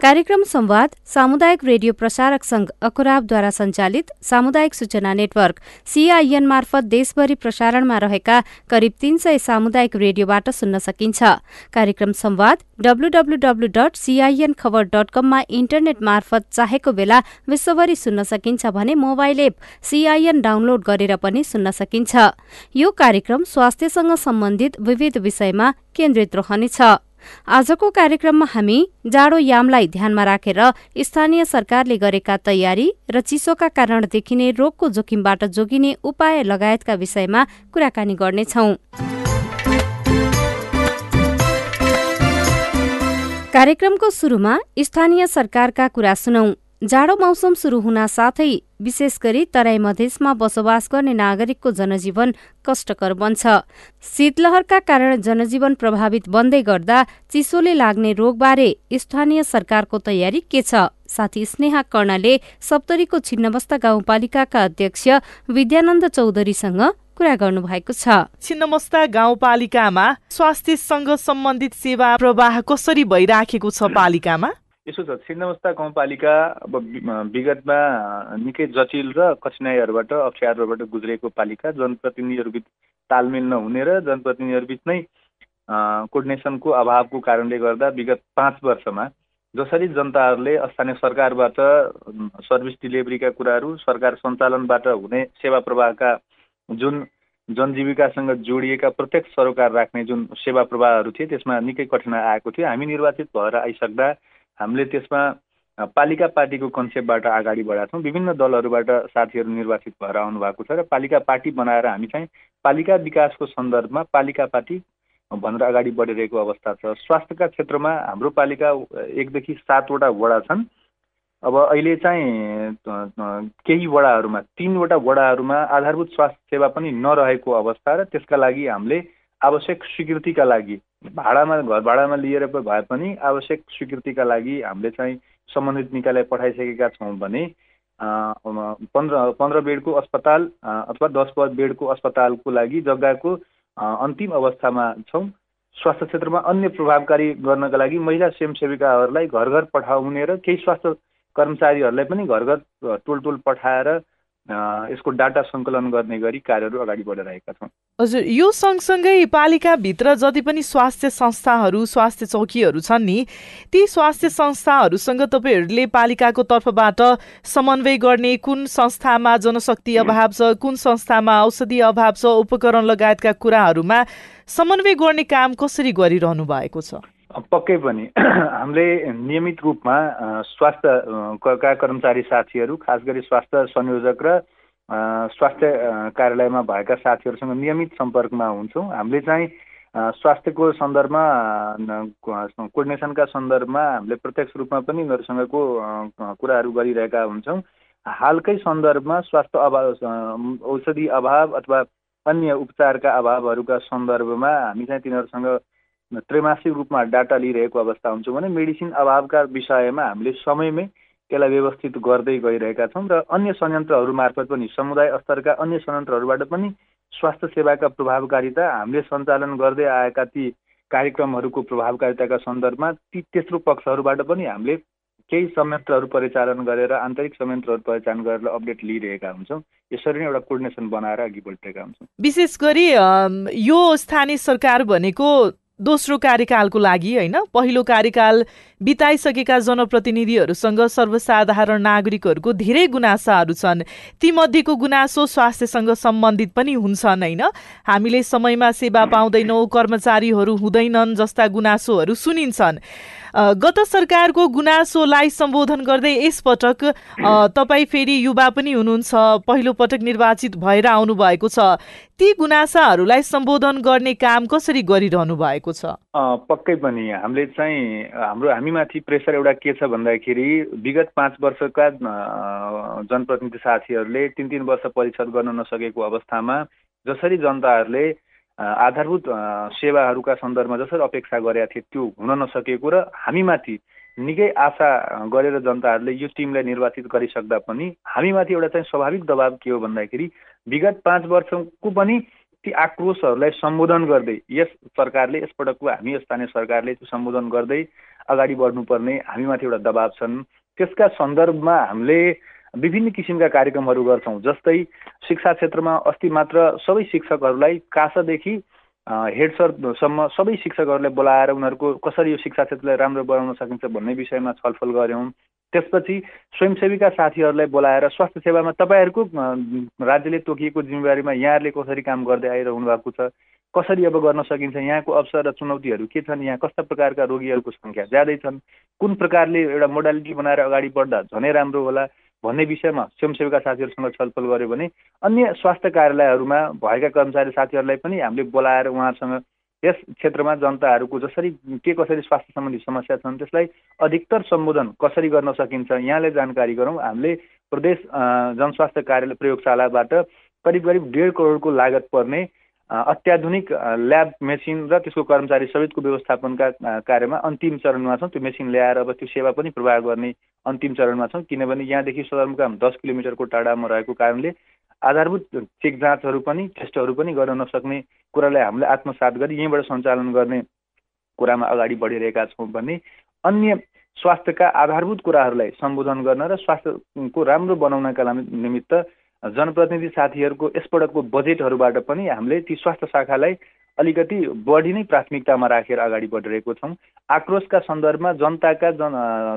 कार्यक्रम संवाद सामुदायिक रेडियो प्रसारक संघ अखुराबद्वारा संचालित सामुदायिक सूचना नेटवर्क सीआईएन मार्फत देशभरि प्रसारणमा रहेका करिब तीन सय सामुदायिक रेडियोबाट सुन्न सकिन्छ। कार्यक्रम संवाद WWW dot CIN Khabar dot कममा इन्टरनेट मार्फत चाहेको बेला विश्वभरि सुन्न सकिन्छ भने मोबाइल एप सीआईएन डाउनलोड गरेर पनि सुन्न सकिन्छ। यो कार्यक्रम स्वास्थ्यसँग सम्बन्धित विविध विषयमा केन्द्रित रहनेछ। आजको कार्यक्रममा हामी जाडो यामलाई ध्यानमा राखेर स्थानीय सरकारले गरेका तयारी र चिसोका कारण देखिने रोगको जोखिमबाट जोगिने उपाय लगायतका विषयमा कुराकानी गर्नेछौ। कार्यक्रमको सुरुमा स्थानीय सरकारका कुरा सुनौ। जाडो मौसम सुरु हुन साथै विशेष गरी तराई मधेसमा बसोबास गर्ने नागरिकको जनजीवन कष्टकर बन्छ। शीतलहरका कारण जनजीवन प्रभावित बन्दै गर्दा चिसोले लाग्ने रोगबारे स्थानीय सरकारको तयारी के छ? साथी स्नेहा कर्णले सप्तरीको छिन्नमस्ता गाउँपालिकाका अध्यक्ष विद्यानन्द चौधरीसँग कुरा गर्नुभएको छ। छिन्नमस्ता गाउँपालिकामा स्वास्थ्यसँग सम्बन्धित सेवा प्रवाह कसरी भइराखेको छ पालिकामा? यसो छ छिन्नमस्ता गाउँपालिका अब विगतमा निकै जटिल र कठिनाइहरूबाट अप्ठ्यारोबाट गुज्रेको पालिका जनप्रतिनिधिहरूबिच तालमेल नहुने र जनप्रतिनिधिहरूबिच नै कोर्डिनेसनको अभावको कारणले गर्दा विगत पाँच वर्षमा जसरी जनताहरूले स्थानीय सरकारबाट सर्भिस डिलिभरीका कुराहरू सरकार सञ्चालनबाट हुने सेवा प्रवाहका जुन जनजीविकासँग जोडिएका प्रत्येक सरोकार राख्ने जुन सेवा प्रवाहहरू थिए त्यसमा निकै कठिनाइ आएको थियो। हामी निर्वाचित भएर आइसक्दा हामीले त्यसमा पालिका पार्टीको कन्सेप्टबाट अगाडि बढाएको छौँ। विभिन्न दलहरूबाट साथीहरू निर्वाचित भएर आउनु भएको छ र पालिका पार्टी बनाएर हामी चाहिँ पालिका विकासको सन्दर्भमा पालिका पार्टी भनेर अगाडि बढिरहेको अवस्था छ। स्वास्थ्यका क्षेत्रमा हाम्रो पालिका एकदेखि सातवटा वडा छन्। अब अहिले चाहिँ केही वडाहरूमा तिनवटा वडाहरूमा आधारभूत स्वास्थ्य सेवा पनि नरहेको अवस्था र त्यसका लागि हामीले आवश्यक स्वीकृतिका लागि भाडामा घर भाडामा लिएर भए पनि आवश्यक स्वीकृतिका लागि हामीले चाहिँ सम्बन्धित निकायलाई पठाइसकेका छौँ भने पन्ध्र पन्ध्र बेडको अस्पताल अथवा दस बेडको अस्पतालको लागि जग्गाको अन्तिम अवस्थामा छौँ। स्वास्थ्य क्षेत्रमा अन्य प्रभावकारी गर्नका लागि महिला स्वयंसेविकाहरूलाई घर घर पठाउने र केही स्वास्थ्य कर्मचारीहरूलाई पनि घर घर टोल टोल पठाएर यसको डाटा सङ्कलन गर्ने गरी कार्यहरू अगाडि बढिरहेका छौँ। हजुर यो सँगसँगै पालिकाभित्र जति पनि स्वास्थ्य संस्थाहरू स्वास्थ्य चौकीहरू छन् नि ती स्वास्थ्य संस्थाहरूसँग तपाईँहरूले पालिकाको तर्फबाट समन्वय गर्ने कुन संस्थामा जनशक्ति अभाव छ कुन संस्थामा औषधि अभाव छ उपकरण लगायतका कुराहरूमा समन्वय गर्ने काम कसरी गरिरहनु भएको छ? पक्कै पनि। हामीले नियमित रूपमा स्वास्थ्यका कर्मचारी साथीहरू खास गरी स्वास्थ्य संयोजक र स्वास्थ्य कार्यालयमा भएका साथीहरूसँग नियमित सम्पर्कमा हुन्छौँ। हामीले चाहिँ स्वास्थ्यको सन्दर्भमा कोर्डिनेसनका सन्दर्भमा हामीले प्रत्यक्ष रूपमा पनि उनीहरूसँगको कुराहरू गरिरहेका हुन्छौँ। हालकै सन्दर्भमा स्वास्थ्य अभाव औषधि अभाव अथवा अन्य उपचारका अभावहरूका सन्दर्भमा हामी चाहिँ तिनीहरूसँग त्रैमासिक रूपमा डाटा लिइरहेको अवस्था हुन्छौँ भने मेडिसिन अभावका विषयमा हामीले समयमै त्यसलाई व्यवस्थित गर्दै गइरहेका छौँ र अन्य संयन्त्रहरू मार्फत पनि समुदाय स्तरका अन्य संयन्त्रहरूबाट पनि स्वास्थ्य सेवाका प्रभावकारिता हामीले सञ्चालन गर्दै आएका ती कार्यक्रमहरूको प्रभावकारिताका सन्दर्भमा ती तेस्रो पक्षहरूबाट पनि हामीले केही संयन्त्रहरू परिचालन गरेर आन्तरिक संयन्त्रहरू परिचालन गरेर अपडेट लिइरहेका हुन्छौँ। यसरी नै एउटा कोर्डिनेसन बनाएर अघि बढिरहेका हुन्छौँ। विशेष गरी यो स्थानीय सरकार भनेको दोस्रो कार्यकालको लागि होइन? पहिलो कार्यकाल बिताइसकेका जनप्रतिनिधिहरूसँग सर्वसाधारण नागरिकहरूको धेरै गुनासाहरू छन्। तीमध्येको गुनासो स्वास्थ्यसँग सम्बन्धित पनि हुन्छन् होइन? हामीले समयमा सेवा पाउँदैनौँ कर्मचारीहरू हुँदैनन् जस्ता गुनासोहरू सुनिन्छन्। गत सरकारको गुनासोलाई सम्बोधन गर्दै यसपटक तपाईँ फेरि युवा पनि हुनुहुन्छ। पहिलो पटक निर्वाचित भएर आउनु भएको छ। ती गुनासाहरूलाई सम्बोधन गर्ने काम कसरी गरिरहनु भएको छ? पक्कै पनि हामीले चाहिँ हाम्रो हामीमाथि प्रेसर एउटा के छ भन्दाखेरि विगत पाँच वर्षका जनप्रतिनिधि साथीहरूले तिन तिन वर्ष परिषद गर्न नसकेको अवस्थामा जसरी जनताहरूले आधारभूत सेवाहरूका सन्दर्भमा जसरी अपेक्षा गरेका थिए त्यो हुन नसकेको र हामीमाथि निकै आशा गरेर जनताहरूले यो टिमलाई निर्वाचित गरिसक्दा पनि हामीमाथि एउटा चाहिँ स्वाभाविक दबाब के हो भन्दाखेरि विगत पाँच वर्षको पनि ती आक्रोशहरूलाई सम्बोधन गर्दै यस सरकारले यसपटकको हामी स्थानीय सरकारले सम्बोधन गर्दै अगाडि बढ्नुपर्ने हामीमाथि एउटा दबाब छन्। त्यसका सन्दर्भमा हामीले विभिन्न किसिमका कार्यक्रमहरू गर्छौँ जस्तै शिक्षा क्षेत्रमा अस्ति मात्र सबै शिक्षकहरूलाई कासादेखि हेड सरसम्म सबै शिक्षकहरूलाई बोलाएर उनीहरूको कसरी यो शिक्षा क्षेत्रलाई राम्रो बनाउन सकिन्छ भन्ने विषयमा छलफल गऱ्यौँ। त्यसपछि स्वयंसेवीका साथीहरूलाई बोलाएर स्वास्थ्य सेवामा तपाईँहरूको राज्यले तोकिएको जिम्मेवारीमा यहाँहरूले कसरी काम गर्दै आइरहनु भएको छ कसरी अब गर्न सकिन्छ यहाँको अवसर र चुनौतीहरू के छन् यहाँ कस्ता प्रकारका रोगीहरूको सङ्ख्या ज्यादै छन् कुन प्रकारले एउटा मोडालिटी बनाएर अगाडि बढ्दा झनै राम्रो होला भन्ने विषयमा स्वयंसेवीका साथीहरूसँग छलफल गऱ्यो भने अन्य स्वास्थ्य कार्यालयहरूमा भएका कर्मचारी साथीहरूलाई पनि हामीले बोलाएर उहाँहरूसँग यस क्षेत्रमा जनताहरूको जसरी के कसरी स्वास्थ्य सम्बन्धी समस्या छन् त्यसलाई अधिकतर सम्बोधन कसरी गर्न सकिन्छ यहाँले जानकारी गरौँ। हामीले प्रदेश जनस्वास्थ्य कार्यालय प्रयोगशालाबाट करिब करिब डेढ करोडको लागत पर्ने अत्याधुनिक ल्याब मेसिन र त्यसको कर्मचारी समेतको व्यवस्थापनका कार्यमा अन्तिम चरणमा छौँ। त्यो मेसिन ल्याएर अब त्यो सेवा पनि प्रवाह गर्ने अन्तिम चरणमा छौँ। किनभने यहाँदेखि सदरमुकाम दस किलोमिटरको टाढामा रहेको कारणले आधारभूत चेक जाँचहरू पनि टेस्टहरू पनि गर्न नसक्ने कुरालाई हामीले आत्मसात गरी यहीँबाट सञ्चालन गर्ने कुरामा अगाडि बढिरहेका छौँ भने अन्य स्वास्थ्यका आधारभूत कुराहरूलाई सम्बोधन गर्न र स्वास्थ्यको राम्रो बनाउनका निमित्त जनप्रतिनिधि साथीहरूको यसपटकको बजेटहरूबाट पनि हामीले ती स्वास्थ्य शाखालाई अलिकति बढी नै प्राथमिकतामा राखेर अगाडि बढिरहेको छौँ। आक्रोशका सन्दर्भमा जनताका जन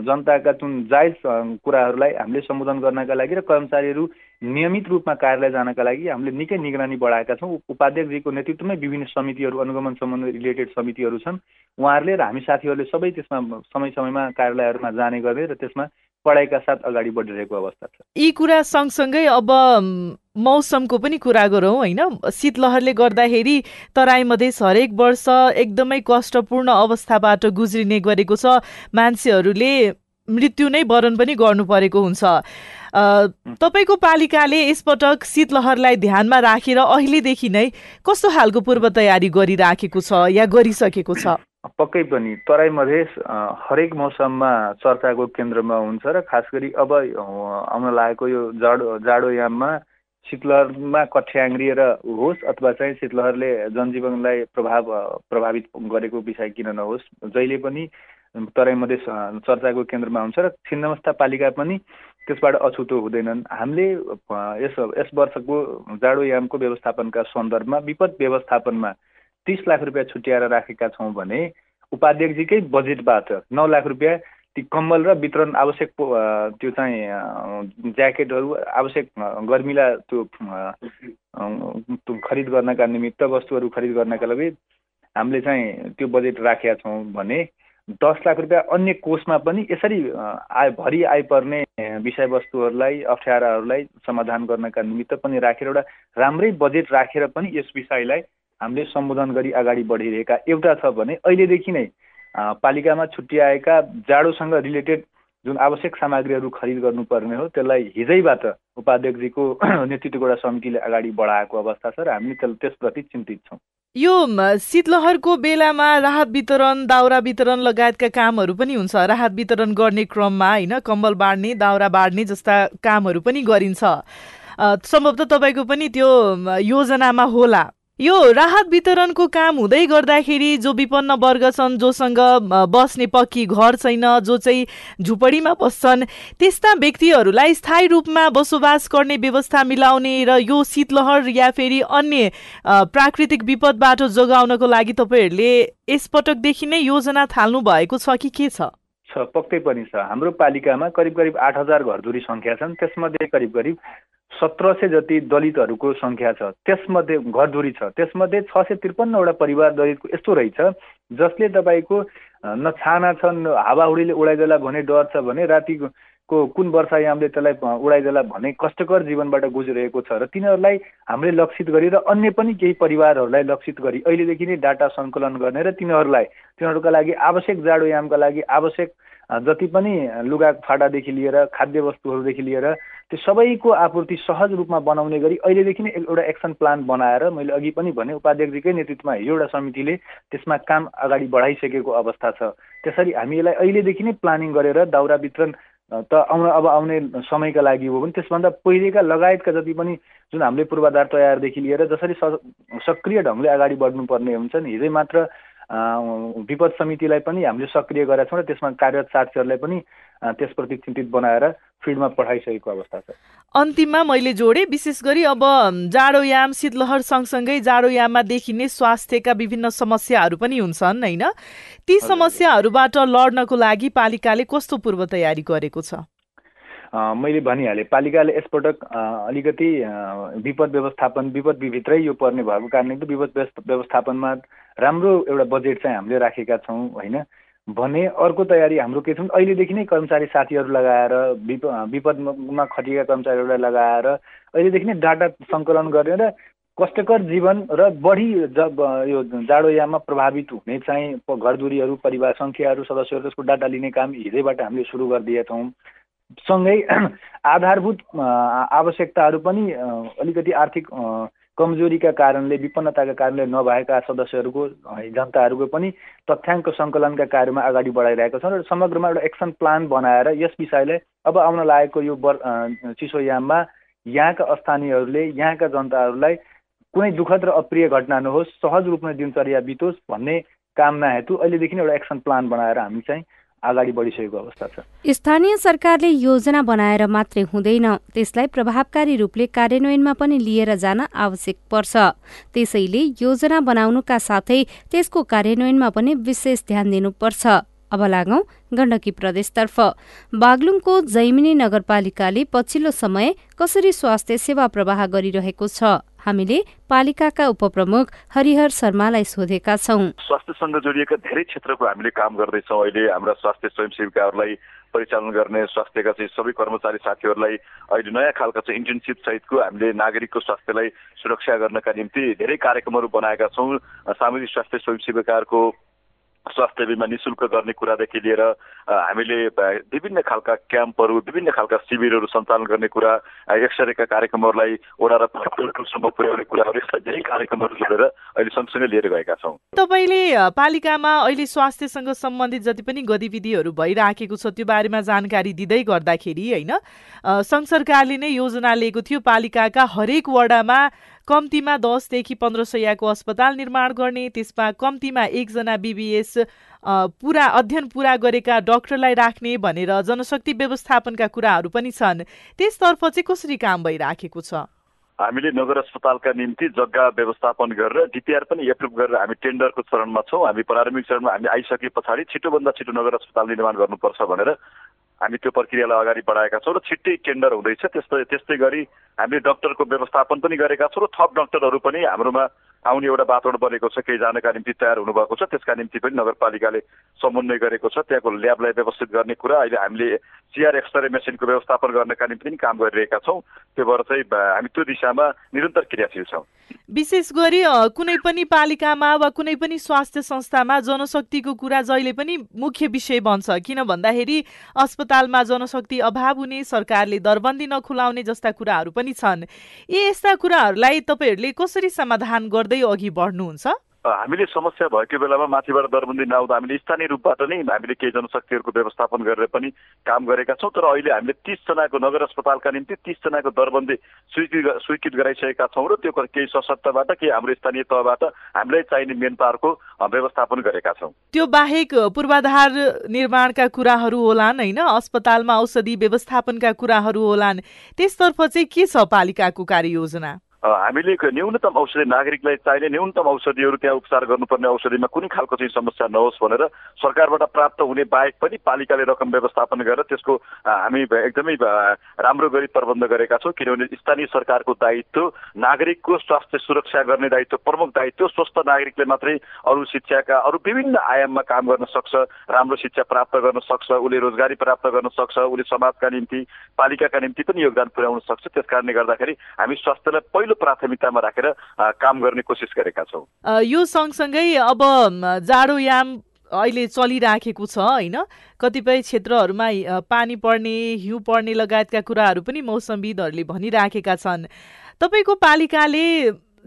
जनताका जुन जायज कुराहरूलाई हामीले सम्बोधन गर्नका लागि र कर्मचारीहरू नियमित रूपमा कार्यालय जानका लागि हामीले निकै निगरानी बढाएका छौँ। उपाध्यक्षजीको नेतृत्वमै विभिन्न समितिहरू अनुगमन सम्बन्धी रिलेटेड समितिहरू छन्। उहाँहरूले र हामी साथीहरूले सबै त्यसमा समय समयमा कार्यालयहरूमा जाने गर्ने र त्यसमा पढाइका साथ अगाडि बढिरहेको अवस्था छ। यी कुरा सँगसँगै अब मौसमको पनि कुरा गरौँ होइन? शीतलहरले गर्दाखेरि तराई मधेस हरेक वर्ष एकदमै कष्टपूर्ण अवस्थाबाट गुज्रिने गरेको छ। मान्छेहरूले मृत्यु नै वरण पनि गर्नु परेको हुन्छ। तपाईँको पालिकाले यसपटक शीतलहरलाई ध्यानमा राखेर अहिलेदेखि नै कस्तो खालको पूर्व तयारी गरिराखेको छ या गरिसकेको छ? पक्कै पनि तराई मधेस हरेक मौसममा चर्चाको केन्द्रमा हुन्छ र खास गरी अब आउन लागेको यो जाडो जाडो याममा शीतलहरमा कठ्याङ्ग्रिएर होस् अथवा चाहिँ शीतलहरले जनजीवनलाई प्रभाव प्रभावित गरेको विषय किन नहोस् जहिले पनि तराई मधेस चर्चाको केन्द्रमा हुन्छ र छिन्नमस्ता पालिका पनि त्यसबाट अछुतो हुँदैनन्। हामीले यस यस वर्षको जाडो यामको व्यवस्थापनका सन्दर्भमा विपद व्यवस्थापनमा तिस लाख रुपियाँ छुट्याएर राखेका छौँ भने उपाध्यक्षजीकै बजेटबाट नौ लाख रुपियाँ ती कम्बल र वितरण आवश्यक त्यो चाहिँ ज्याकेटहरू आवश्यक गर्मिला त्यो खरिद गर्नका निमित्त वस्तुहरू खरिद गर्नका लागि हामीले चाहिँ त्यो बजेट राखेका छौँ भने दस लाख रुपियाँ अन्य कोषमा पनि यसरी आय भरि आइपर्ने विषयवस्तुहरूलाई अप्ठ्याराहरूलाई समाधान गर्नका निमित्त पनि राखेर एउटा राम्रै बजेट राखेर पनि यस विषयलाई हामीले सम्बोधन गरी अगाडि बढिरहेका एउटा छ भने अहिलेदेखि नै पालिकामा छुट्याएका जाडोसँग रिलेटेड जुन आवश्यक सामग्रीहरू खरिद गर्नुपर्ने हो त्यसलाई हिजैबाट उपाध्यक्षजीको नेतृत्वको एउटा समितिले अगाडि बढाएको अवस्था छ र हामी त्यसप्रति चिन्तित छौँ। यो शीतलहरको बेलामा राहत वितरण दाउरा वितरण लगायतका कामहरू पनि हुन्छ। राहत वितरण गर्ने क्रममा होइन कम्बल बाँड्ने दाउरा बाँड्ने जस्ता कामहरू पनि गरिन्छ। सम्भवतः तपाईँको पनि त्यो योजनामा होला। यो राहत वितरणको काम हुँदै गर्दाखेरि जो विपन्न वर्ग छन् जोसँग बस्ने पक्की घर छैन जो चाहिँ झुपडीमा बस्छन् त्यस्ता व्यक्तिहरूलाई स्थायी रूपमा बसोबास गर्ने व्यवस्था मिलाउने र यो शीतलहर या फेरि अन्य प्राकृतिक विपदबाट जोगाउनको लागि तपाईँहरूले यसपटकदेखि नै योजना थाल्नु भएको छ कि के छ? छ पक्कै पनि छ। हाम्रो पालिकामा करिब करिब आठ हजार घरधुरी सङ्ख्या छन् त्यसमध्ये करिब करिब सत्र सय जति दलितहरूको सङ्ख्या छ त्यसमध्ये घरधुरी छ त्यसमध्ये छ सय त्रिपन्नवटा परिवार दलितको यस्तो रहेछ जसले तपाईँको न छाना छन् हावाहुडीले उडाइदेला भन्ने डर छ भने रातिको कुन वर्षायामले त्यसलाई उडाइदेला भन्ने कष्टकर जीवनबाट गुजिरहेको छ र तिनीहरूलाई हामीले लक्षित गरी र अन्य पनि केही परिवारहरूलाई लक्षित गरी अहिलेदेखि नै डाटा सङ्कलन गर्ने र तिनीहरूलाई तिनीहरूका लागि आवश्यक जाडोयामका लागि आवश्यक जति पनि लुगा फाटादेखि लिएर खाद्य वस्तुहरूदेखि लिएर त्यो सबैको आपूर्ति सहज रूपमा बनाउने गरी अहिलेदेखि नै एउटा एक्सन प्लान बनाएर मैले अघि पनि भने उपाध्यक्षजीकै नेतृत्वमा हिजो एउटा समितिले त्यसमा काम अगाडि बढाइसकेको अवस्था छ। त्यसरी हामी यसलाई अहिलेदेखि नै प्लानिङ गरेर दाउरा वितरण त आउन अब आउने समयका लागि हो भने त्यसभन्दा पहिलेका लगायतका जति पनि जुन हामीले पूर्वाधार तयारदेखि लिएर जसरी सक्रिय ढङ्गले अगाडि बढ्नुपर्ने हुन्छ नि हिजै मात्र विपद समितिलाई पनि हामीले सक्रिय गरेका छौँ र त्यसमा कार्यरत साथीहरूलाई पनि त्यसप्रति चिन्तित बनाएर फिल्डमा पठाइसकेको अवस्था छ। अन्तिममा मैले जोडेँ विशेष गरी अब जाडोयाम शीतलहर सँगसँगै जाडोयाममा देखिने स्वास्थ्यका विभिन्न समस्याहरू पनि हुन्छन् होइन? ती समस्याहरूबाट लड्नको लागि पालिकाले कस्तो पूर्व तयारी गरेको छ? मैले भनिहालेँ पालिकाले यसपटक अलिकति विपद व्यवस्थापन विपदभित्रै यो पर्ने भएको कारणले विपद व्यवस्थापनमा राम्रो एउटा बजेट चाहिँ हामीले राखेका छौँ होइन? भने अर्को तयारी हाम्रो के छ भने अहिलेदेखि नै कर्मचारी साथीहरू लगाएर विप विपदमा खटिएका कर्मचारीहरूलाई लगाएर अहिलेदेखि नै डाटा सङ्कलन गर्ने र कष्टकर जीवन र बढी जब यो जाडोयाममा प्रभावित हुने चाहिँ घरधुरीहरू परिवार सङ्ख्याहरू सदस्यहरू त्यसको डाटा लिने काम हिजैबाट हामीले सुरु गरिदिएका छौँ। सँगै आधारभूत आवश्यकताहरू पनि अलिकति आर्थिक कमजोरीका कारणले विपन्नताका कारणले नभएका सदस्यहरूको जनताहरूको पनि तथ्याङ्क सङ्कलनका कार्यमा अगाडि बढाइरहेका छन् र समग्रमा एउटा एक्सन प्लान बनाएर यस विषयलाई अब आउन लागेको यो बर चिसोयाममा यहाँका स्थानीयहरूले यहाँका जनताहरूलाई कुनै दुःखद र अप्रिय घटना नहोस् सहज रूपमा दिनचर्या बितोस् भन्ने कामना हेतु अहिलेदेखि नै एउटा एक्सन प्लान बनाएर हामी चाहिँ अगाडि बढिसकेको अवस्था छ। स्थानीय सरकारले योजना बनाएर मात्रै हुँदैन त्यसलाई प्रभावकारी रूपले कार्यान्वयनमा पनि लिएर जान आवश्यक पर्छ। त्यसैले योजना बनाउनुका साथै त्यसको कार्यान्वयनमा पनि विशेष ध्यान दिनुपर्छ। अब लागौं गण्डकी प्रदेशतर्फ। बागलुङको जैमिनी नगरपालिकाले पछिल्लो समय कसरी स्वास्थ्य सेवा प्रवाह गरिरहेको छ? हामीले पालिकाका उपप्रमुख हरिहर शर्मालाई सोधेका छौँ। स्वास्थ्यसँग जोडिएका धेरै क्षेत्रको हामीले काम गर्दैछौँ। अहिले हाम्रा स्वास्थ्य स्वयंसेविकाहरूलाई परिचालन गर्ने स्वास्थ्यका चाहिँ सबै कर्मचारी साथीहरूलाई अहिले नयाँ खालका चाहिँ इन्टर्नसिप सहितको हामीले नागरिकको स्वास्थ्यलाई सुरक्षा गर्नका निम्ति धेरै कार्यक्रमहरू बनाएका छौँ। सामुदायिक स्वास्थ्य स्वयंसेविकाहरूको स्वास्थ्य बिमा निशुल्क गर्ने कुरादेखि लिएर हामीले विभिन्न खालका क्याम्पहरू विभिन्न खालका शिविरहरू सञ्चालन गर्ने कुरा एक्सरेका कार्यक्रमहरूलाई वडा र सम्म पुर्याउने कुराहरू यस्ता धेरै कार्यक्रमहरू जोडेर अहिले सँगसँगै लिएर गएका छौँ। तपाईँले पालिकामा अहिले स्वास्थ्यसँग सम्बन्धित जति पनि गतिविधिहरू भइराखेको छ त्यो बारेमा जानकारी दिँदै गर्दाखेरि होइन सङ्घ सरकारले नै योजना लिएको थियो पालिकाका हरेक वडामा कम्तीमा दसदेखि पन्ध्र सयको अस्पताल निर्माण गर्ने त्यसमा कम्तीमा एकजना बिबिएस पुरा अध्ययन पुरा गरेका डाक्टरलाई राख्ने भनेर जनशक्ति व्यवस्थापनका कुराहरू पनि छन्। त्यसतर्फ चाहिँ कसरी काम भइराखेको छ? हामीले नगर अस्पतालका निम्ति जग्गा व्यवस्थापन गरेर डिपिआर पनि एप्रुभ गरेर हामी टेन्डरको चरणमा छौँ। हामी प्रारम्भिक चरणमा हामी आइसके पछाडि छिटोभन्दा छिटो नगर अस्पताल निर्माण गर्नुपर्छ भनेर हामी त्यो प्रक्रियालाई अगाडि बढाएका छौँ र छिट्टै टेन्डर हुँदैछ। त्यस्तै त्यस्तै गरी हामीले डक्टरको व्यवस्थापन पनि गरेका छौँ र थप डक्टरहरू पनि हाम्रोमा आउने एउटा वातावरण बनेको छ केही जानका निम्ति तयार हुनुभएको छ त्यसका निम्ति पनि नगरपालिकाले समन्वय गरेको छ त्यहाँको ल्याबलाई व्यवस्थित गर्ने कुरा अहिले हामीले सिआर एक्सरे मेसिनको व्यवस्थापन गर्नका निम्ति पनि काम गरिरहेका छौँ। त्यो भएर चाहिँ हामी त्यो दिशामा निरन्तर क्रियाशील छौँ। विशेष गरी कुनै पनि पालिकामा वा कुनै पनि स्वास्थ्य संस्थामा जनशक्तिको कुरा जहिले पनि मुख्य विषय बन्छ। किन भन्दाखेरि अस्पतालमा जनशक्ति अभाव हुने सरकारले दरबन्दी नखुलाउने जस्ता कुराहरू पनि छन्। यी यस्ता कुराहरूलाई तपाईँहरूले कसरी समाधान गर्दै गर्दै अघि बढ्नुहुन्छ? हामीले समस्या भएको बेलामा माथिबाट दरबन्दी नआउँदा हामीले स्थानीय रूपबाट नै हामीले केही जनशक्तिहरूको व्यवस्थापन गरेर पनि काम गरेका छौँ तर अहिले हामीले तिसजनाको नगर अस्पतालका निम्ति तिसजनाको दरबन्दी स्वीकृत स्वीकृत गराइसकेका छौँ र त्यो केही सशक्तबाट केही हाम्रो स्थानीय तहबाट हामीलाई चाहिने मेन पावरको व्यवस्थापन गरेका छौँ। त्यो बाहेक पूर्वाधार निर्माणका कुराहरू होलान् होइन? अस्पतालमा औषधि व्यवस्थापनका कुराहरू होलान्। त्यसतर्फ चाहिँ के छ पालिकाको कार्ययोजना? हामीले न्यूनतम औषधि नागरिकलाई चाहिने न्यूनतम औषधिहरू त्यहाँ उपचार गर्नुपर्ने औषधिमा कुनै खालको चाहिँ समस्या नहोस् भनेर सरकारबाट प्राप्त हुने बाहेक पनि पालिकाले रकम व्यवस्थापन गरेर त्यसको हामी एकदमै राम्रो गरी प्रबन्ध गरेका छौँ किनभने स्थानीय सरकारको दायित्व नागरिकको स्वास्थ्य सुरक्षा गर्ने दायित्व प्रमुख दायित्व स्वस्थ नागरिकले मात्रै अरू शिक्षाका अरू विभिन्न आयाममा काम गर्न सक्छ राम्रो शिक्षा प्राप्त गर्न सक्छ उसले रोजगारी प्राप्त गर्न सक्छ उसले समाजका निम्ति पालिकाका निम्ति पनि योगदान पुर्याउन सक्छ। त्यस गर्दाखेरि हामी स्वास्थ्यलाई पहिलो प्राथमिकतामा राखेर काम गर्ने कोसिस गरेका छौँ। यो सँगसँगै अब जाडोयाम अहिले चलिराखेको छ होइन? कतिपय क्षेत्रहरूमा पानी पर्ने हिउँ पर्ने लगायतका कुराहरू पनि मौसमविदहरूले भनिराखेका छन्। तपाईँको पालिकाले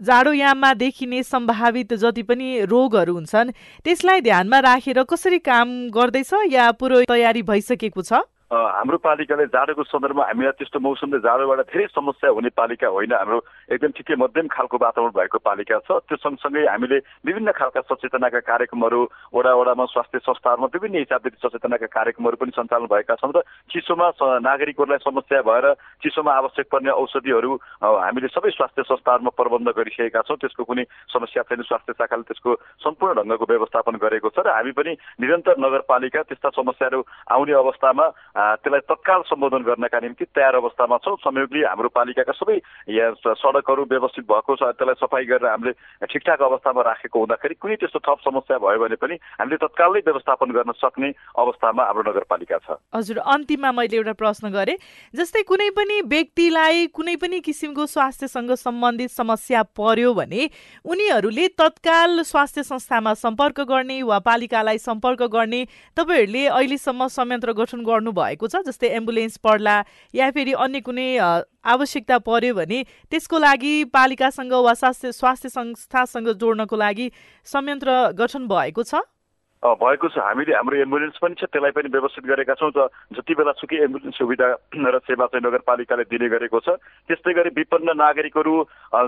जाडोयाममा देखिने सम्भावित जति पनि रोगहरू हुन्छन् त्यसलाई ध्यानमा राखेर कसरी काम गर्दैछ या पुरो तयारी भइसकेको छ? हाम्रो पालिकाले जाडोको सन्दर्भमा हामीलाई त्यस्तो मौसमले जाडोबाट धेरै समस्या हुने पालिका होइन। हाम्रो एकदम ठिकै मध्यम खालको वातावरण भएको पालिका छ। त्यो सँगसँगै हामीले विभिन्न खालका सचेतनाका कार्यक्रमहरू वडा वडामा स्वास्थ्य संस्थाहरूमा विभिन्न हिसाबले सचेतनाका कार्यक्रमहरू पनि सञ्चालन भएका छन् र चिसोमा नागरिकहरूलाई समस्या भएर चिसोमा आवश्यक पर्ने औषधिहरू हामीले सबै स्वास्थ्य संस्थाहरूमा प्रबन्ध गरिसकेका छौँ। त्यसको कुनै समस्या छैन। स्वास्थ्य शाखाले त्यसको सम्पूर्ण ढङ्गको व्यवस्थापन गरेको छ र हामी पनि निरन्तर नगरपालिका त्यस्ता समस्याहरू आउने अवस्थामा त्यसलाई तत्काल सम्बोधन गर्नका निम्ति तयार अवस्थामा छौँ। संयोगले हाम्रो पालिकाका सबै यहाँ सडकहरू व्यवस्थित भएको छ त्यसलाई सफाइ गरेर हामीले ठिकठाक अवस्थामा राखेको हुँदाखेरि कुनै त्यस्तो थप समस्या भयो भने पनि हामीले तत्कालै व्यवस्थापन गर्न सक्ने अवस्थामा हाम्रो नगरपालिका छ। हजुर अन्तिममा मैले एउटा प्रश्न गरेँ। जस्तै कुनै पनि व्यक्तिलाई कुनै पनि किसिमको स्वास्थ्यसँग सम्बन्धित समस्या पर्यो भने उनीहरूले तत्काल स्वास्थ्य संस्थामा सम्पर्क गर्ने वा पालिकालाई सम्पर्क गर्ने तपाईँहरूले अहिलेसम्म संयन्त्र गठन गर्नुभयो। भएको छ जस्तै एम्बुलेन्स पर्ला या फेरि अन्य कुनै आवश्यकता पर्यो भने त्यसको लागि पालिकासँग वा स्वास्थ्य स्वास्थ्य संस्थासँग जोड्नको लागि संयन्त्र गठन भएको छ। भएको छ। हामीले हाम्रो एम्बुलेन्स पनि छ त्यसलाई पनि व्यवस्थित गरेका छौँ। त जति बेला सुकै एम्बुलेन्स सुविधा र सेवा चाहिँ नगरपालिकाले दिने गरेको छ त्यस्तै गरी विपन्न नागरिकहरू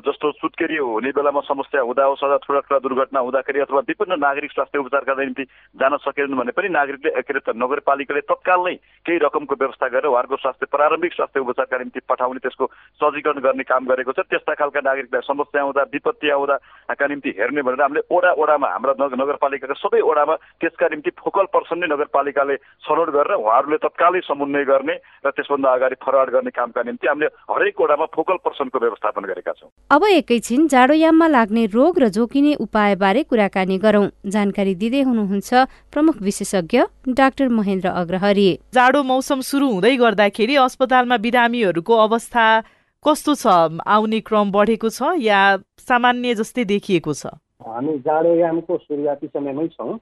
जस्तो सुत्केरी हुने बेलामा समस्या हुँदा होस् अथवा ठुला ठुला दुर्घटना हुँदाखेरि अथवा विपन्न नागरिक स्वास्थ्य उपचारका निम्ति जान सकेनन् भने पनि नागरिकले के अरे नगरपालिकाले तत्काल नै केही रकमको व्यवस्था गरेर उहाँहरूको स्वास्थ्य प्रारम्भिक स्वास्थ्य उपचारका निम्ति पठाउने त्यसको सजीकरण गर्ने काम गरेको छ। त्यस्ता खालका नागरिकलाई समस्या आउँदा विपत्ति आउँदाका निम्ति हेर्ने भनेर हामीले ओडा ओडामा हाम्रा नगरपालिकाका सबै ओडामा त्यसका निम्ति फोकल पर्सन नै नगरपालिकाले छनौट गरेर उहाँहरूले तत्कालै समन्वय गर्ने र त्यसभन्दा अगाडि फरवार्ड गर्ने कामका निम्ति हामीले हरेक वडामा फोकल पर्सनको व्यवस्थापन गरेका छौँ। अब एकैछिन जाडोयाममा लाग्ने रोग र जोकिने उपायबारे कुराकानी गरौं। जानकारी दिँदै हुनुहुन्छ प्रमुख विशेषज्ञ डाक्टर महेन्द्र अग्रहरी। जाडो मौसम सुरु हुँदै गर्दाखेरि अस्पतालमा बिरामीहरूको अवस्था कस्तो छ? आउने क्रम बढेको छ या सामान्य जस्तै देखिएको छ? हामी जाडोयामको सुरुवाती समयमै छौँ।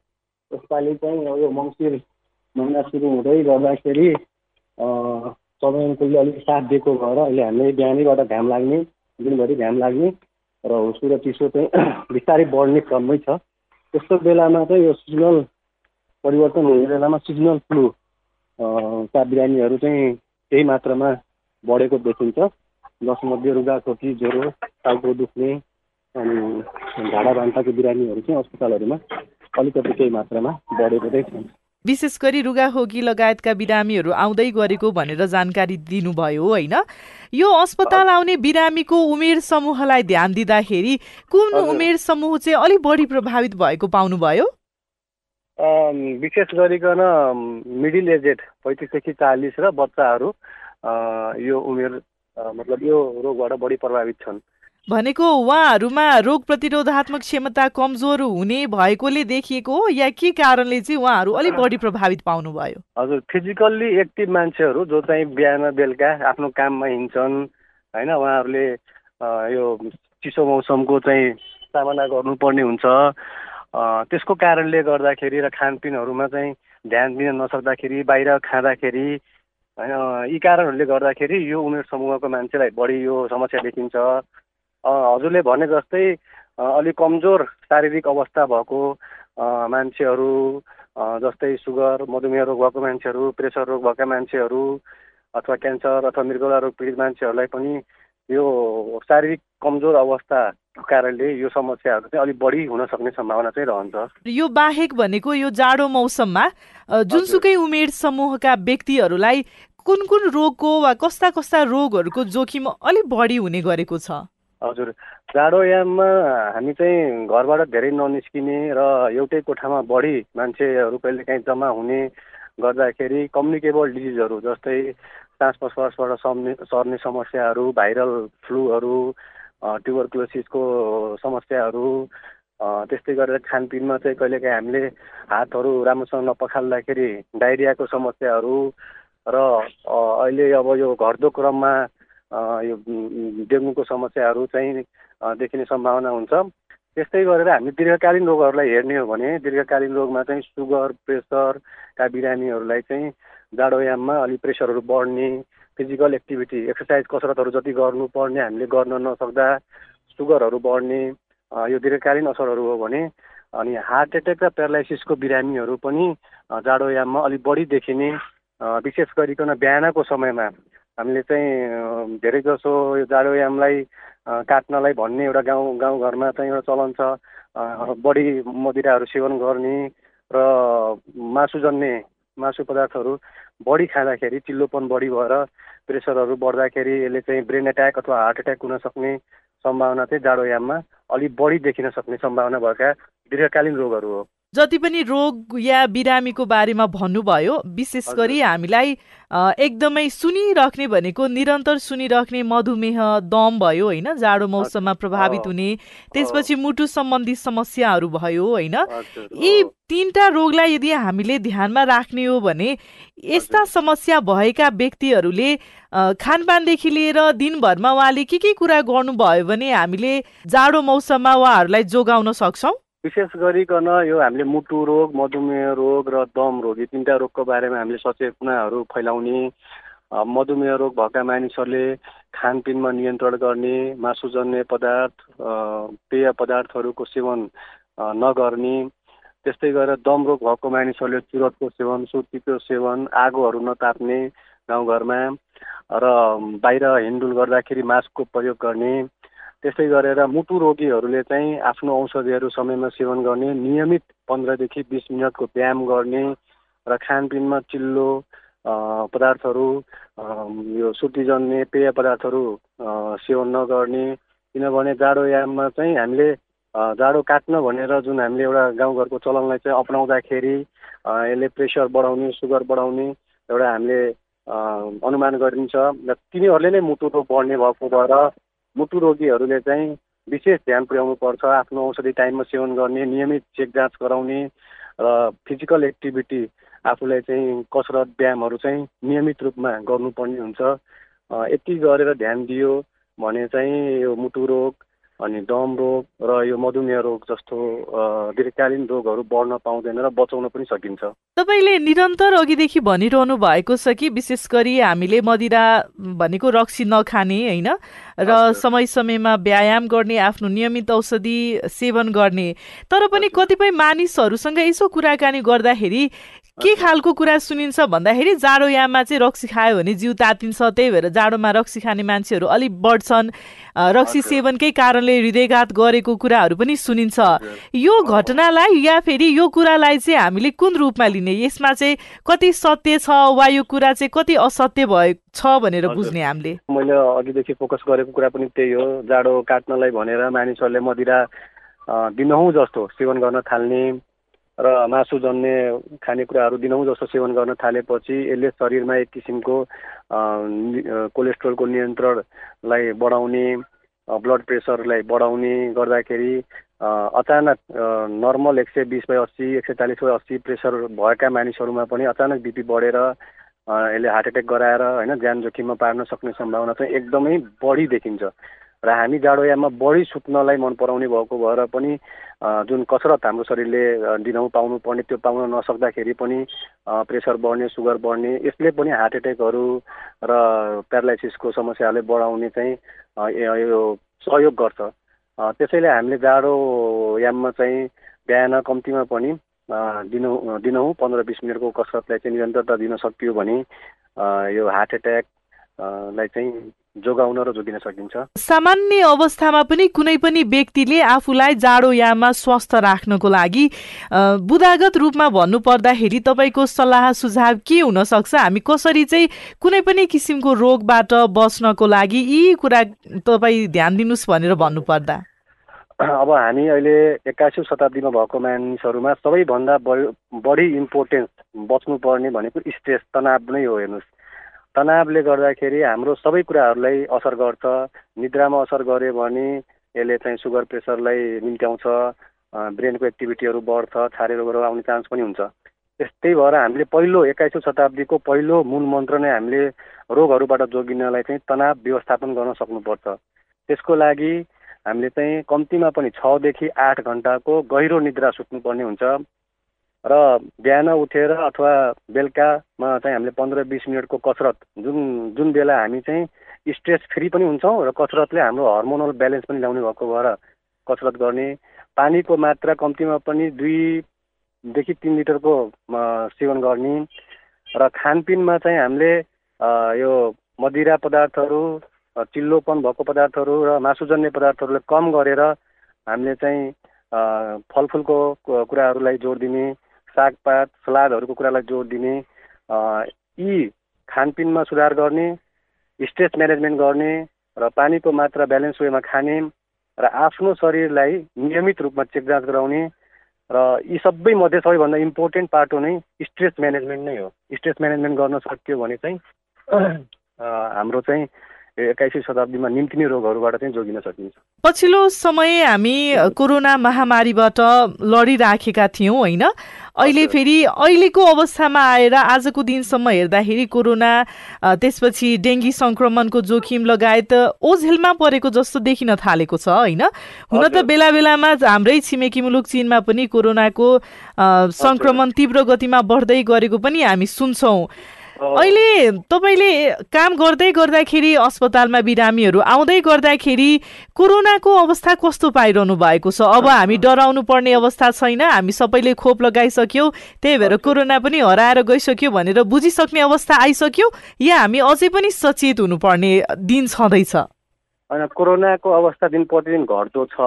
यसपालि चाहिँ यो मङ्सिर महिना सुरु हुँदै गर्दाखेरि समयले अलिक साथ दिएको भएर अहिले हामीले बिहानैबाट घाम लाग्ने दिनभरि घाम लाग्ने र हुसु र चिसो चाहिँ बिस्तारै बढ्ने क्रममै छ। त्यस्तो बेलामा चाहिँ यो सिजनल परिवर्तन हुने बेलामा सिजनल फ्लू का बिरामीहरू चाहिँ केही मात्रामा बढेको देखिन्छ। जसमध्ये रुगाखोकी ज्वरो टाउको दुख्ने अनि झाडा बान्ताको बिरामीहरू चाहिँ अस्पतालहरूमा अलिकति केही मात्रामा बढेको चाहिँ छन् विशेष गरी रुगाखोकी लगायतका बिरामीहरू आउँदै गरेको भनेर जानकारी दिनुभयो होइन? यो अस्पताल आउने बिरामीको उमेर समूहलाई ध्यान दिँदाखेरि कुन उमेर समूह चाहिँ अलिक बढी प्रभावित भएको पाउनुभयो? विशेष गरिकन मिडिल एजेड पैँतिसदेखि चालिस र बच्चाहरू यो उमेर मतलब यो रोगबाट बढी प्रभावित छन्। भनेको उहाँहरूमा रोग प्रतिरोधात्मक क्षमता कमजोर हुने भएकोले देखिएको हो या के कारणले चाहिँ उहाँहरू अलिक बढी प्रभावित पाउनुभयो? हजुर फिजिकल्ली एक्टिभ मान्छेहरू जो चाहिँ बिहान बेलुका आफ्नो काममा हिँड्छन् होइन उहाँहरूले यो चिसो मौसमको चाहिँ सामना गर्नुपर्ने हुन्छ। त्यसको कारणले गर्दाखेरि र खानपिनहरूमा चाहिँ ध्यान दिन नसक्दाखेरि बाहिर खाँदाखेरि होइन यी कारणहरूले गर्दाखेरि यो उमेर समूहको मान्छेलाई बढी यो समस्या देखिन्छ। हजुरले भने जस्तै अलिक कमजोर शारीरिक अवस्था भएको मान्छेहरू जस्तै सुगर मधुमेह रोग भएको मान्छेहरू प्रेसर रोग भएका मान्छेहरू अथवा क्यान्सर अथवा मृगौला रोग पीडित मान्छेहरूलाई पनि यो शारीरिक कमजोर अवस्थाको कारणले यो समस्याहरू चाहिँ अलिक बढी हुन सक्ने सम्भावना चाहिँ रहन्छ। यो बाहेक भनेको यो जाडो मौसममा जुनसुकै उमेर समूहका व्यक्तिहरूलाई कुन कुन रोगको वा कस्ता कस्ता रोगहरूको जोखिम अलिक बढी हुने गरेको छ? हजुर। जाडोयाममा हामी चाहिँ घरबाट धेरै ननिस्किने र एउटै कोठामा बढी मान्छेहरू कहिलेकाहीँ जम्मा हुने गर्दाखेरि कम्युनिकेबल डिजिजहरू जस्तै सास प्रश्वासबाट सर्ने सर्ने समस्याहरू भाइरल फ्लूहरू ट्युबरक्लोसिसको समस्याहरू त्यस्तै गरेर खानपिनमा चाहिँ कहिलेकाहीँ हामीले हातहरू राम्रोसँग नपखाल्दाखेरि डाइरियाको समस्याहरू र अहिले अब यो घट्दो क्रममा यो डेङ्गुको समस्याहरू चाहिँ देखिने सम्भावना हुन्छ। त्यस्तै गरेर हामी दीर्घकालीन रोगहरूलाई हेर्ने हो भने दीर्घकालीन रोगमा चाहिँ सुगर प्रेसरका बिरामीहरूलाई चाहिँ जाडोयाममा अलिक प्रेसरहरू बढ्ने फिजिकल एक्टिभिटी एक्सर्साइज कसरतहरू जति गर्नुपर्ने हामीले गर्न नसक्दा सुगरहरू बढ्ने यो दीर्घकालीन असरहरू हो भने अनि हार्ट एट्याक र प्यारालाइसिसको बिरामीहरू पनि जाडोयाममा अलिक बढी देखिने विशेष गरिकन बिहानको समयमा हामीले चाहिँ धेरै जसो यो जाडोयामलाई काट्नलाई भन्ने एउटा गाउँ गाउँघरमा चाहिँ एउटा चलन छ। बढी मदिराहरू सेवन गर्ने र मासुजन्य मासु पदार्थहरू बढी खाँदाखेरि चिल्लोपन बढी भएर प्रेसरहरू बढ्दाखेरि यसले चाहिँ ब्रेन एट्याक अथवा हार्ट एट्याक हुन सक्ने सम्भावना चाहिँ जाडोयाममा अलिक बढी देखिन सक्ने सम्भावना भएका दीर्घकालीन रोगहरू हो। जति पनि रोग या बिरामीको बारेमा भन्नुभयो विशेष गरी हामीलाई एकदमै सुनिराख्ने भनेको निरन्तर सुनिराख्ने मधुमेह दम भयो होइन? जाडो मौसममा प्रभावित हुने त्यसपछि मुटु सम्बन्धी समस्याहरू भयो होइन? यी तिनवटा रोगलाई यदि हामीले ध्यानमा राख्ने हो भने यस्ता समस्या भएका व्यक्तिहरूले खानपानदेखि लिएर दिनभरमा उहाँले के के कुरा गर्नुभयो भने हामीले जाडो मौसममा उहाँहरूलाई जोगाउन सक्छौँ? विशेष गरिकन यो हामीले मुटु रोग मधुमेह रोग र दम रोग यी तिनवटा रोगको बारेमा हामीले सचेतनाहरू फैलाउने मधुमेह रोग भएका मानिसहरूले खानपिनमा नियन्त्रण गर्ने मासुजन्य पदार्थ पेय पदार्थहरूको सेवन नगर्ने त्यस्तै गरेर दम रोग भएको मानिसहरूले चुरटको सेवन सुतीको सेवन आगोहरू नताप्ने गाउँघरमा र बाहिर हिँडुल गर्दाखेरि मास्कको प्रयोग गर्ने त्यस्तै गरेर मुटु रोगीहरूले चाहिँ आफ्नो औषधिहरू समयमा सेवन गर्ने नियमित पन्ध्रदेखि बिस मिनटको व्यायाम गर्ने र खानपिनमा चिल्लो पदार्थहरू यो सुतीजन्य पेय पदार्थहरू सेवन नगर्ने किनभने जाडोयाममा चाहिँ हामीले जाडो काट्न भनेर जुन हामीले एउटा गाउँघरको चलनलाई चाहिँ अप्नाउँदाखेरि यसले प्रेसर बढाउने सुगर बढाउने एउटा हामीले अनुमान गरिन्छ र तिनीहरूले नै मुटु रोग बढ्ने भएको भएर मुटु रोगीहरूले चाहिँ विशेष ध्यान पुर्याउनु पर्छ आफ्नो औषधि टाइममा सेवन गर्ने नियमित चेक जाँच गराउने र फिजिकल एक्टिभिटी आफूलाई चाहिँ कसरत व्यायामहरू चाहिँ नियमित रूपमा गर्नुपर्ने हुन्छ। यति गरेर ध्यान दियो भने चाहिँ यो मुटु रोग अनि दम रोग र यो मधुमेह रोग जस्तो दीर्घकालीन रोगहरू बढ्न पाउँदैन र बचाउन पनि सकिन्छ। तपाईँले निरन्तर अघिदेखि भनिरहनु भएको छ कि विशेष गरी हामीले मदिरा भनेको रक्सी नखाने होइन? र समय समयमा व्यायाम गर्ने आफ्नो नियमित औषधि सेवन गर्ने। तर पनि कतिपय मानिसहरूसँग यसो कुराकानी गर्दाखेरि के खालको कुरा सुनिन्छ भन्दाखेरि जाडोयाममा चाहिँ रक्सी खायो भने जिउ तातिन्छ त्यही भएर जाडोमा रक्सी खाने मान्छेहरू अलिक बढ्छन्। रक्सी सेवनकै कारणले हृदयघात गरेको कुराहरू पनि सुनिन्छ। यो घटनालाई या फेरि यो कुरालाई चाहिँ हामीले कुन रूपमा लिने? यसमा चाहिँ कति सत्य छ वा यो कुरा चाहिँ कति असत्य भए छ भनेर बुझ्ने हामीले? मैले अघिदेखि फोकस गरेको कुरा पनि त्यही हो। जाडो काट्नलाई भनेर मानिसहरूले मदिरा दिनहुँ जस्तो सेवन गर्न थाल्ने र मासु जन्ने खानेकुराहरू दिनहुँ जस्तो सेवन गर्न थालेपछि यसले शरीरमा एक किसिमको कोलेस्ट्रोलको नियन्त्रणलाई बढाउने ब्लड प्रेसरलाई बढाउने गर्दाखेरि अचानक नर्मल एक सय बिस बाई अस्सी एक सय चालिस बाई अस्सी प्रेसर भएका मानिसहरूमा पनि अचानक बिपी बढेर यसले हार्ट एट्याक गराएर होइन ज्यान जोखिममा पार्न सक्ने सम्भावना चाहिँ एकदमै बढी देखिन्छ। र हामी जाडोयाममा बढी सुत्नलाई मन पराउने भएको भएर पनि जुन कसरत हाम्रो शरीरले दिनहुँ पाउनु पर्ने त्यो पाउन नसक्दाखेरि पनि प्रेसर बढ्ने सुगर बढ्ने यसले पनि हार्ट एट्याकहरू र प्यारालाइसिसको समस्याहरूले बढाउने चाहिँ यो सहयोग गर्छ। त्यसैले हामीले जाडो याममा चाहिँ बिहान कम्तीमा पनि दिनहुँ दिनहुँ पन्ध्र बिस मिनटको कसरतलाई चाहिँ निरन्तरता दिन सकियो भने यो हार्ट एट्याकलाई चाहिँ जोगाउन र जोगिन सकिन्छ। सामान्य अवस्थामा पनि कुनै पनि व्यक्तिले आफूलाई जाडोयाममा स्वस्थ राख्नको लागि बुदागत रूपमा भन्नु पर्दाखेरि तपाईँको सल्लाह सुझाव के हुन सक्छ हामी कसरी चाहिँ कुनै पनि किसिमको रोगबाट बच्नको लागि यी कुरा तपाईँ ध्यान दिनुहोस् भनेर भन्नुपर्दा। अब हामी अहिले एक्काइसौँ शताब्दीमा भएको मानिसहरूमा सबैभन्दा बढी इम्पोर्टेन्स बच्नुपर्ने भनेको स्ट्रेस तनाव नै हो हेर्नुहोस्। तनावले गर्दाखेरि हाम्रो सबै कुराहरूलाई असर गर्छ। निद्रामा असर गर्यो भने यसले चाहिँ सुगर प्रेसरलाई निम्त्याउँछ ब्रेनको एक्टिभिटीहरू बढ्छ छारे रोगहरू आउने चान्स पनि हुन्छ। त्यस्तै भएर हामीले पहिलो एक्काइसौँ शताब्दीको पहिलो मूल मन्त्र नै हामीले रोगहरूबाट जोगिनलाई चाहिँ तनाव व्यवस्थापन गर्न सक्नुपर्छ। त्यसको लागि हामीले चाहिँ कम्तीमा पनि छदेखि आठ घन्टाको गहिरो निद्रा सुत्नुपर्ने हुन्छ। र बिहान उठेर अथवा बेलुकामा चाहिँ हामीले पन्ध्र बिस मिनटको कसरत जुन जुन बेला हामी चाहिँ स्ट्रेस फ्री पनि हुन्छौँ र कसरतले हाम्रो हर्मोनल ब्यालेन्स पनि ल्याउने भएको भएर कसरत गर्ने पानीको मात्रा कम्तीमा पनि दुईदेखि तिन लिटरको सेवन गर्ने र खानपिनमा चाहिँ हामीले यो मदिरा पदार्थहरू चिल्लोपन भएको पदार्थहरू र मासुजन्य पदार्थहरूलाई कम गरेर हामीले चाहिँ फलफुलको कुराहरूलाई जोड दिने सागपात सलादहरूको कुरालाई जोड दिने यी खानपिनमा सुधार गर्ने स्ट्रेस म्यानेजमेन्ट गर्ने र पानीको मात्रा ब्यालेन्स वेमा खाने र आफ्नो शरीरलाई नियमित रूपमा चेक जाँच गराउने र यी सबै मध्ये सबैभन्दा इम्पोर्टेन्ट पार्ट हो नै स्ट्रेस म्यानेजमेन्ट नै हो। स्ट्रेस म्यानेजमेन्ट गर्न सक्यो भने चाहिँ हाम्रो चाहिँ एक्काइसौँ शताब्दीमा निम्तिने रोगहरूबाट चाहिँ जोगिन सकिन्छ। पछिल्लो समय हामी कोरोना महामारीबाट लडिराखेका थियौँ होइन? अहिले फेरि अहिलेको अवस्थामा आएर आजको दिनसम्म हेर्दाखेरि कोरोना त्यसपछि डेङ्गी सङ्क्रमणको जोखिम लगायत ओझेलमा परेको जस्तो देखिन थालेको छ होइन? हुन त बेला बेलामा हाम्रै छिमेकी मुलुक चिनमा पनि कोरोनाको सङ्क्रमण तीव्र गतिमा बढ्दै गरेको पनि हामी सुन्छौँ। अहिले तपाईँले काम गर्दै गर्दाखेरि अस्पतालमा बिरामीहरू आउँदै गर्दाखेरि कोरोनाको अवस्था कस्तो पाइरहनु भएको छ? अब हामी डराउनु पर्ने अवस्था छैन हामी सबैले खोप लगाइसक्यौँ। त्यही भएर कोरोना पनि हराएर गइसक्यो भनेर बुझिसक्ने अवस्था आइसक्यो। या हामी अझै पनि सचेत हुनुपर्ने दिन छँदैछ? होइन कोरोनाको अवस्था दिन प्रतिदिन घट्दो छ।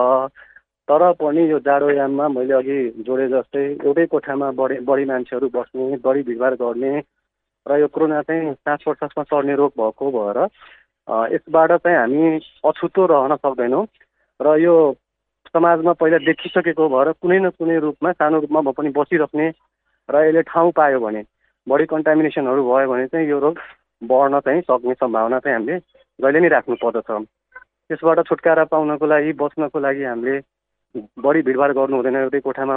तर पनि यो जाडोयाममा मैले अघि जोडे जस्तै एउटै कोठामा बढी बढी मान्छेहरू बस्ने बढी भिडभाड गर्ने र यो कोरोना चाहिँ सास प्रश्वासमा चढ्ने रोग भएको भएर यसबाट चाहिँ हामी अछुतो रहन सक्दैनौँ। र यो समाजमा पहिला देखिसकेको भएर कुनै न कुनै रूपमा सानो रूपमा भए पनि बसिराख्ने र यसले ठाउँ पायो भने बढी कन्टामिनेसनहरू भयो भने चाहिँ यो रोग बढ्न चाहिँ सक्ने सम्भावना चाहिँ हामीले जहिले नै राख्नु पर्दछ। त्यसबाट छुटकारा पाउनको लागि बच्नको लागि हामीले बढी भिडभाड गर्नु हुँदैन। एउटै कोठामा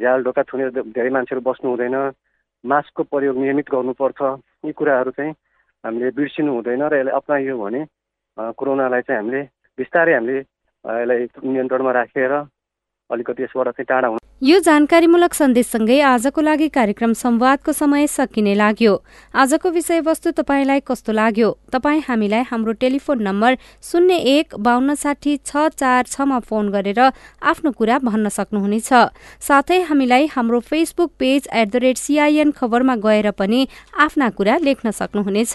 झ्याल ढोका छुने धेरै मान्छेहरू बस्नु हुँदैन। मास्कको प्रयोग नियमित गर्नुपर्छ। यी कुराहरू चाहिँ हामीले बिर्सिनु हुँदैन र यसलाई अप्नाइयो भने कोरोनालाई चाहिँ हामीले बिस्तारै हामीले यसलाई नियन्त्रणमा राखेर अलिकति यसबाट चाहिँ टाढा यो जानकारीमूलक सन्देशसँगै आजको लागि कार्यक्रम संवादको समय सकिने लाग्यो। आजको विषयवस्तु तपाईँलाई कस्तो लाग्यो? तपाईँ हामीलाई हाम्रो टेलिफोन नम्बर शून्य एक बान्न साठी छ चार छमा फोन गरेर आफ्नो कुरा भन्न सक्नुहुनेछ। साथै हामीलाई हाम्रो Facebook page at the rate CIN खबरमा गएर पनि आफ्ना कुरा लेख्न सक्नुहुनेछ।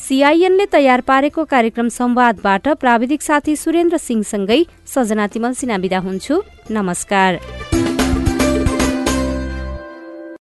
सिआइएनले तयार पारेको कार्यक्रम संवादबाट प्राविधिक साथी सुरेन्द्र सिंहसँगै सजना तिमल सिना विदा हुन्छु। नमस्कार।